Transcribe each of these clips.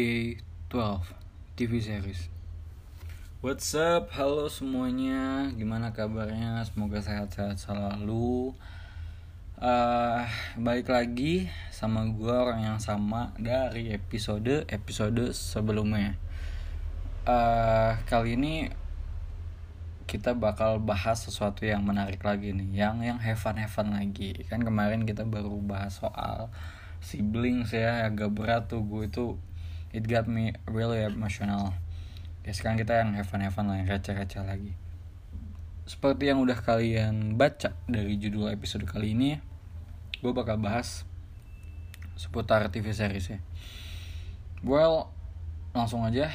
Day 12 TV series. What's up? Halo semuanya. Gimana kabarnya? Semoga sehat-sehat selalu. Uh, balik lagi sama gue orang yang sama dari episode episode sebelumnya. Uh, kali ini kita bakal bahas sesuatu yang menarik lagi nih, yang yang have fun lagi. Kan kemarin kita baru bahas soal siblings ya agak berat tuh gue itu it got me really emotional. Ya sekarang kita yang have fun have fun lah yang receh-receh lagi. Seperti yang udah kalian baca dari judul episode kali ini gue bakal bahas seputar TV series ya. Well langsung aja.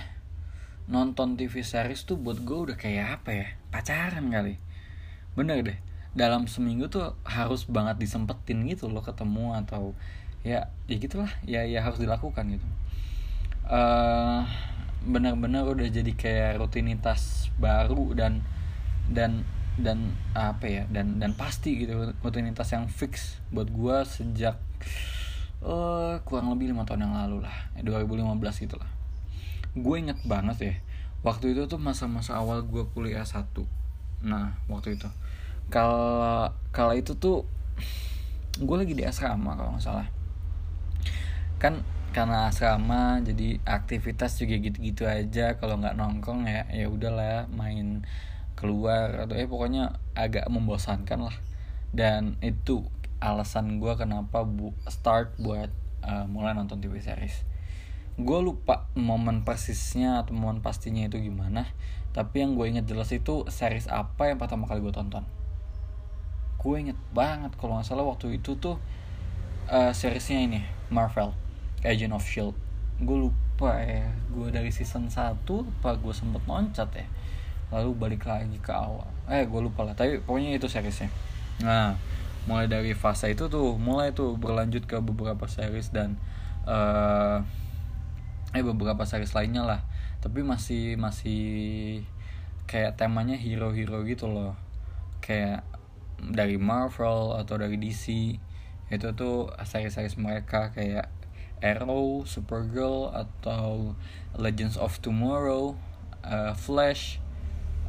Nonton TV series tuh buat gue udah kayak apa ya? Pacaran kali. Bener deh. Dalam seminggu tuh harus banget disempetin gitu loh ketemu atau ya ya gitulah. Ya ya harus dilakukan gitu uh, benar-benar udah jadi kayak rutinitas baru dan dan dan apa ya dan dan pasti gitu rutinitas yang fix buat gue sejak uh, kurang lebih lima tahun yang lalu lah 2015 gitu lah. Gue inget banget ya waktu itu tuh masa-masa awal gue kuliah satu. Nah waktu itu. Kalau kalau itu tuh gue lagi di asrama kalau nggak salah. Kan karena asrama jadi aktivitas juga gitu-gitu aja. Kalau nggak nongkrong ya ya udahlah main keluar atau eh pokoknya agak membosankan lah. Dan itu alasan gue kenapa bu start buat uh, mulai nonton TV series. Gue lupa momen persisnya atau momen pastinya itu gimana tapi yang gue inget jelas itu series apa yang pertama kali gue tonton. Gue inget banget kalau nggak salah waktu itu tuh uh, seriesnya ini Marvel Agent of Shield gue lupa ya gue dari season 1 apa gue sempet loncat ya. Lalu balik lagi ke awal. Eh gue lupa lah tapi pokoknya itu seriesnya. Nah mulai dari fase itu tuh mulai tuh berlanjut ke beberapa series dan uh, eh beberapa series lainnya lah. Tapi masih masih kayak temanya hero-hero gitu loh. Kayak dari Marvel atau dari DC itu tuh series-series mereka kayak Arrow, Supergirl atau Legends of Tomorrow, uh, Flash,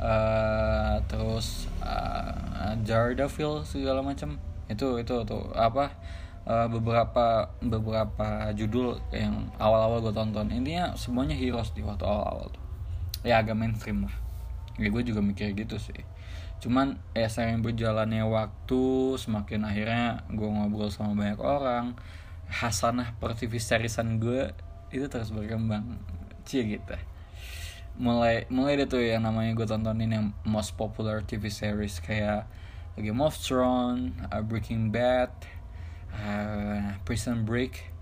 uh, terus uh, Daredevil segala macam. Itu itu tuh apa uh, beberapa beberapa judul yang awal-awal gue tonton. Intinya semuanya heroes di waktu awal-awal tuh. Ya agak mainstream lah. Ya gue juga mikir gitu sih. Cuman ya sering berjalannya waktu semakin akhirnya gue ngobrol sama banyak orang hasanah per TV serisan gue itu terus berkembang. Cie gitu. Mulai mulai deh tuh yang namanya gue tontonin yang most popular TV series kayak Game of Thrones, uh, Breaking Bad, uh, Prison Break,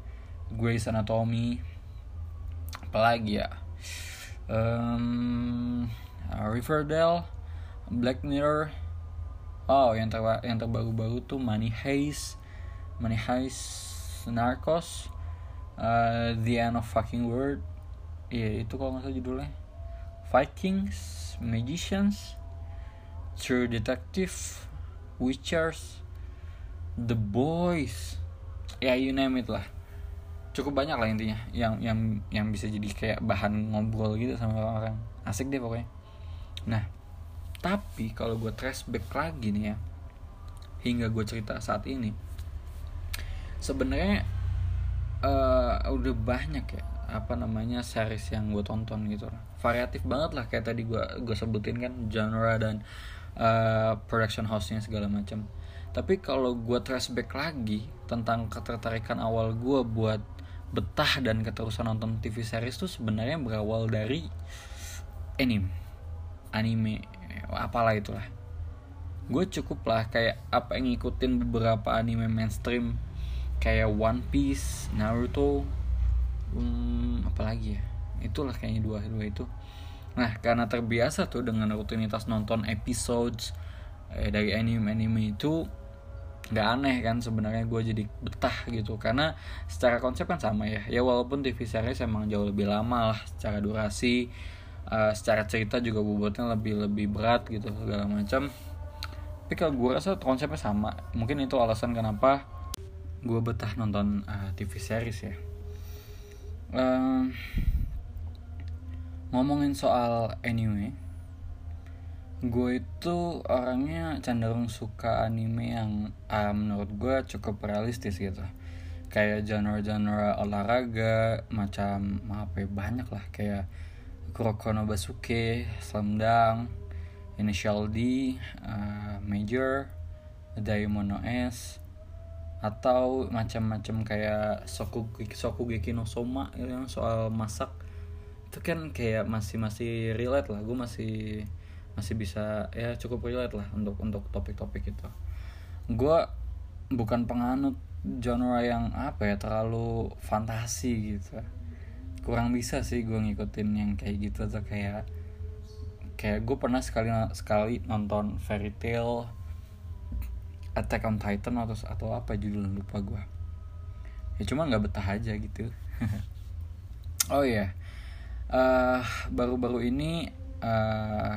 Grey's Anatomy, apalagi ya, um, uh, Riverdale, Black Mirror, oh yang ter yang terbaru-baru tuh Money Heist, Money Heist Narcos uh, The End of Fucking World. Iya yeah, itu kalau nggak salah judulnya. Vikings Magicians True Detective Witchers The Boys. Ya you name it lah. Cukup banyak lah intinya yang yang yang bisa jadi kayak bahan ngobrol gitu sama orang. Asik deh pokoknya. Nah tapi kalau gue trace back lagi nih ya hingga gue cerita saat ini sebenarnya uh, udah banyak ya apa namanya series yang gue tonton gitu variatif banget lah kayak tadi gue gue sebutin kan genre dan uh, production house-nya segala macam tapi kalau gue trace back lagi tentang ketertarikan awal gue buat betah dan keterusan nonton TV series tuh sebenarnya berawal dari anime. Anime apalah itulah. Gue cukup lah kayak apa yang ngikutin beberapa anime mainstream kayak One Piece, Naruto, hmm, apalagi ya, itulah kayaknya dua dua itu. Nah karena terbiasa tuh dengan rutinitas nonton episodes eh, dari anime-anime itu nggak aneh kan sebenarnya gue jadi betah gitu. Karena secara konsep kan sama ya. Ya walaupun TV series emang jauh lebih lama lah secara durasi uh, secara cerita juga bobotnya lebih lebih berat gitu segala macam. Tapi kalau gue rasa konsepnya sama. Mungkin itu alasan kenapa gue betah nonton uh, TV series ya. Um, ngomongin soal anime gue itu orangnya cenderung suka anime yang uh, menurut gue cukup realistis gitu. Kayak genre-genre olahraga macam apa ya banyak lah. Kayak Kuroko no Basuke, Slam Initial D, uh, Major, Diamond no S, atau macam-macam kayak Sokugeki, Sokugeki no Soma yang soal masak. Itu kan kayak masih masih relate lah. Gue masih masih bisa ya cukup relate lah untuk untuk topik-topik itu. Gue bukan penganut genre yang apa ya terlalu fantasi gitu. Kurang bisa sih gue ngikutin yang kayak gitu atau kayak kayak gue pernah sekali sekali nonton fairy tale Attack on Titan atau atau apa judulnya lupa gue ya cuma nggak betah aja gitu. Oh iya. Yeah eh, baru-baru ini uh,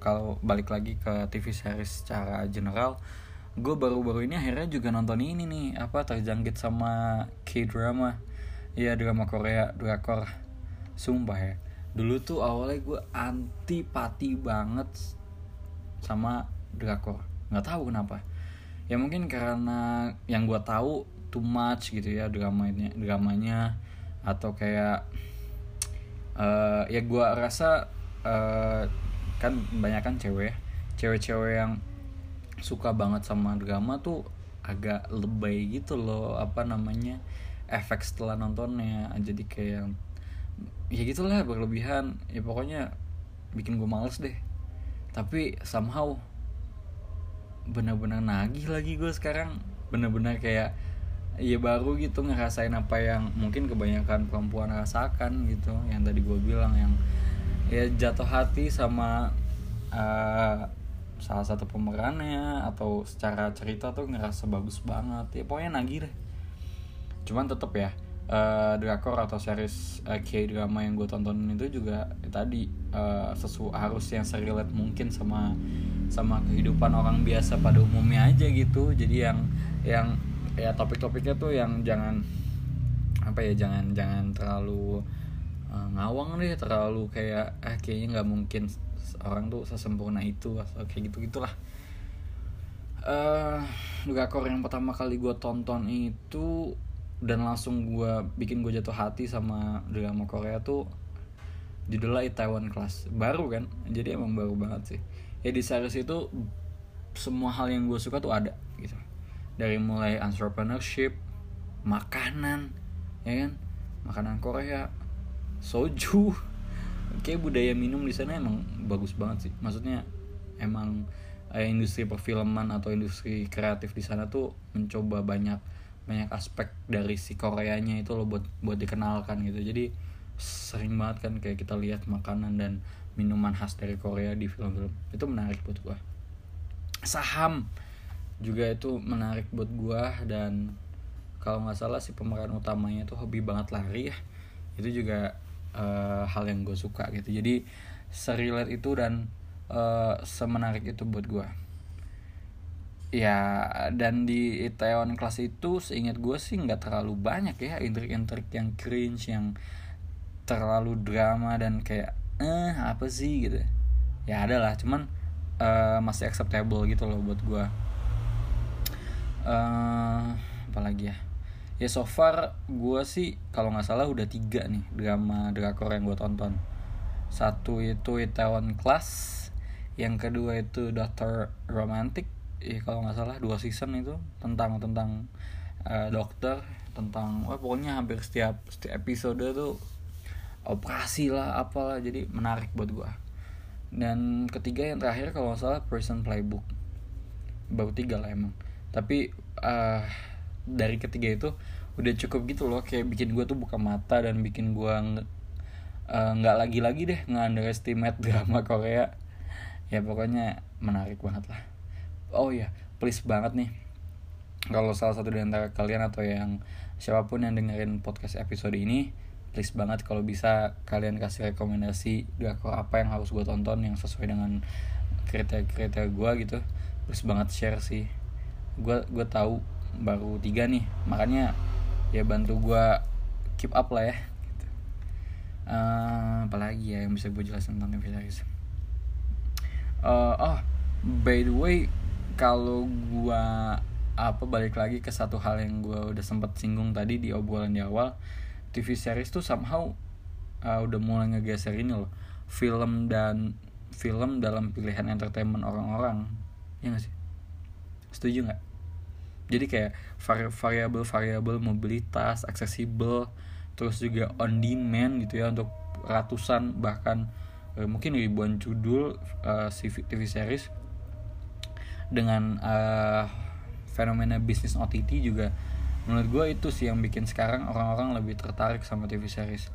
kalau balik lagi ke TV series secara general gue baru-baru ini akhirnya juga nonton ini nih apa terjangkit sama K-drama. Ya drama Korea drakor. Sumpah ya dulu tuh awalnya gue antipati banget sama drakor. Nggak tahu kenapa ya mungkin karena yang gue tahu too much gitu ya dramanya dramanya. Atau kayak uh, ya gue rasa uh, kan banyak kan cewek cewek-cewek yang suka banget sama drama tuh agak lebay gitu loh apa namanya efek setelah nontonnya. Jadi kayak ya gitulah berlebihan. Ya pokoknya bikin gue males deh. Tapi somehow bener-bener nagih lagi gue sekarang. Bener-bener kayak Iya baru gitu ngerasain apa yang mungkin kebanyakan perempuan rasakan gitu yang tadi gue bilang yang ya jatuh hati sama uh, salah satu pemerannya atau secara cerita tuh ngerasa bagus banget. Ya pokoknya nagih deh. Cuman tetep ya uh, drakor atau series uh, K drama yang gue tonton itu juga ya, tadi uh, sesu harus yang serilet mungkin sama sama kehidupan orang biasa pada umumnya aja gitu. Jadi yang yang ya topik-topiknya tuh yang jangan apa ya jangan jangan terlalu ngawang deh terlalu kayak eh kayaknya nggak mungkin orang tuh sesempurna itu atau kayak gitu gitulah uh, drakor yang pertama kali gue tonton itu dan langsung gue bikin gue jatuh hati sama drama Korea tuh judulnya Taiwan Class. Baru kan? Jadi emang baru banget sih. Ya di series itu semua hal yang gue suka tuh ada gitu. Dari mulai entrepreneurship makanan ya kan? Makanan Korea soju. Kayak budaya minum di sana emang bagus banget sih. Maksudnya emang eh, industri perfilman atau industri kreatif di sana tuh mencoba banyak banyak aspek dari si Koreanya itu loh buat buat dikenalkan gitu. Jadi sering banget kan kayak kita lihat makanan dan minuman khas dari Korea di film-film. Itu menarik buat gua. Saham juga itu menarik buat gua dan kalau nggak salah si pemeran utamanya tuh hobi banget lari ya. Itu juga uh, hal yang gue suka gitu. Jadi serilet itu dan uh, semenarik itu buat gua ya dan di Itaewon Class itu seingat gue sih nggak terlalu banyak ya intrik-intrik yang cringe yang terlalu drama dan kayak eh apa sih? gitu. Ya ada lah cuman uh, masih acceptable gitu loh buat gue uh, apalagi ya? Ya so far gue sih kalau nggak salah udah tiga nih drama drakor yang gue tonton. Satu itu Itaewon Class yang kedua itu Doctor Romantic ya kalau nggak salah dua season itu tentang tentang uh, dokter tentang wah pokoknya hampir setiap setiap episode tuh operasi lah apalah jadi menarik buat gue dan ketiga yang terakhir kalau nggak salah Person Playbook. Baru tiga lah emang. Tapi uh, dari ketiga itu udah cukup gitu loh kayak bikin gue tuh buka mata dan bikin gue eh, nggak uh, lagi-lagi deh nggak underestimate drama Korea. Ya pokoknya menarik banget lah oh ya please banget nih. Kalau salah satu dari antara kalian atau yang siapa pun yang dengerin podcast episode ini please banget kalau bisa kalian kasih rekomendasi drakor apa yang harus gue tonton yang sesuai dengan kriteria-kriteria gue gitu. Please banget share sih. Gue gue tahu baru tiga nih makanya ya bantu gue keep up lah ya gitu. uh, apalagi ya yang bisa gue jelasin tentang series uh, oh by the way kalau gue apa balik lagi ke satu hal yang gue udah sempat singgung tadi di obrolan di awal. TV series tuh somehow uh, udah mulai ngegeser ini loh. Film dan film dalam pilihan entertainment orang-orang. Ya gak sih? Setuju nggak? Jadi kayak variabel-variabel mobilitas aksesibel terus juga on demand gitu ya untuk ratusan bahkan eh, mungkin ribuan judul uh, TV series dengan uh, fenomena bisnis OTT juga menurut gue itu sih yang bikin sekarang orang-orang lebih tertarik sama TV series.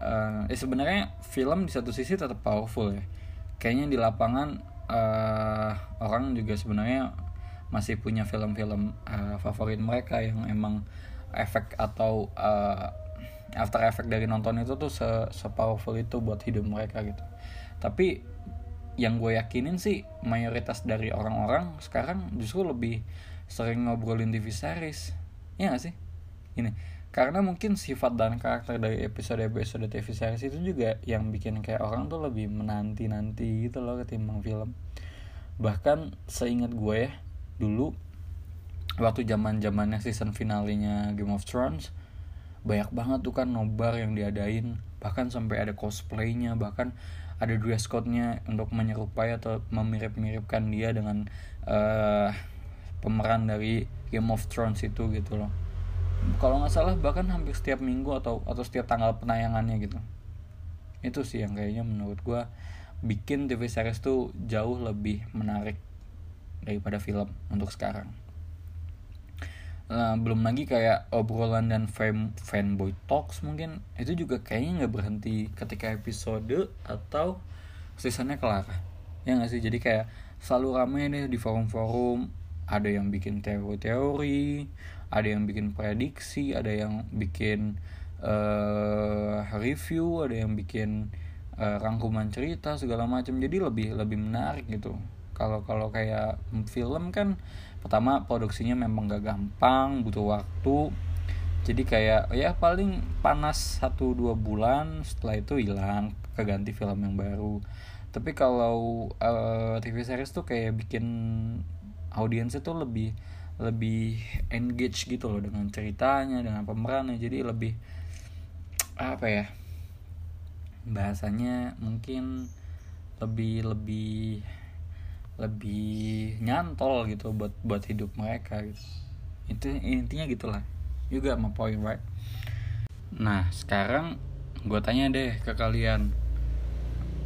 Uh, eh sebenarnya film di satu sisi tetap powerful ya. Kayaknya di lapangan uh, orang juga sebenarnya masih punya film-film uh, favorit mereka yang emang efek atau uh, after effect dari nonton itu tuh se, se powerful itu buat hidup mereka gitu. Tapi yang gue yakinin sih mayoritas dari orang-orang sekarang justru lebih sering ngobrolin TV series. Ya gak sih? Ini karena mungkin sifat dan karakter dari episode-episode TV series itu juga yang bikin kayak orang tuh lebih menanti-nanti gitu loh ketimbang film. Bahkan seingat gue ya dulu waktu zaman zamannya season finalenya Game of Thrones banyak banget tuh kan nobar yang diadain. Bahkan sampai ada cosplaynya bahkan ada dress code-nya untuk menyerupai atau memirip-miripkan dia dengan uh, pemeran dari Game of Thrones itu gitu loh. Kalau nggak salah bahkan hampir setiap minggu atau atau setiap tanggal penayangannya gitu. Itu sih yang kayaknya menurut gue bikin TV series tuh jauh lebih menarik daripada film untuk sekarang nah, belum lagi kayak obrolan dan fan fanboy talks mungkin. Itu juga kayaknya nggak berhenti ketika episode atau seasonnya kelar. Ya nggak sih? Jadi kayak selalu ramai nih di forum-forum. Ada yang bikin teori-teori ada yang bikin prediksi ada yang bikin uh, review ada yang bikin uh, rangkuman cerita segala macam. Jadi lebih lebih menarik gitu. Kalau kalau kayak film kan pertama produksinya memang gak gampang butuh waktu. Jadi kayak ya paling panas satu dua bulan setelah itu hilang keganti film yang baru. Tapi kalau uh, TV series tuh kayak bikin audiensnya tuh lebih lebih engage gitu loh dengan ceritanya dengan pemerannya. Jadi lebih apa ya bahasanya mungkin lebih lebih lebih nyantol gitu buat buat hidup mereka gitu. Itu intinya gitulah. Juga sama point right nah sekarang gue tanya deh ke kalian.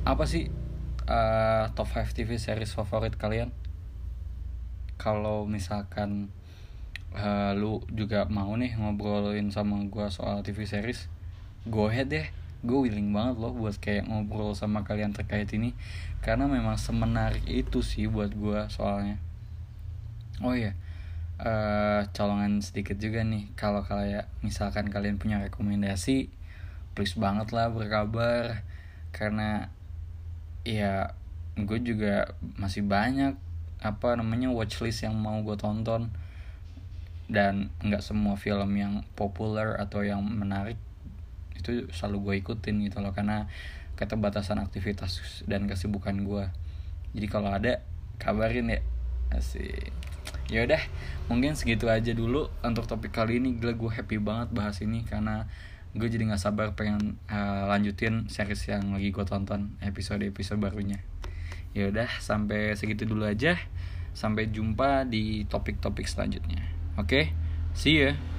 Apa sih uh, top 5 TV series favorit kalian? Kalau misalkan uh, lu juga mau nih ngobrolin sama gue soal TV series go ahead deh gue willing banget loh buat kayak ngobrol sama kalian terkait ini. Karena memang semenarik itu sih buat gue soalnya. Oh iya uh, colongan sedikit juga nih. Kalau kayak misalkan kalian punya rekomendasi please banget lah berkabar. Karena ya gue juga masih banyak apa namanya watchlist yang mau gue tonton. Dan nggak semua film yang populer atau yang menarik itu selalu gue ikutin gitu loh karena keterbatasan aktivitas dan kesibukan gue jadi kalau ada kabarin ya. Asik. Ya udah mungkin segitu aja dulu untuk topik kali ini. Gila gue happy banget bahas ini karena gue jadi nggak sabar pengen uh, lanjutin series yang lagi gue tonton episode episode barunya. Ya udah sampai segitu dulu aja. Sampai jumpa di topik-topik selanjutnya. Oke? Okay? see ya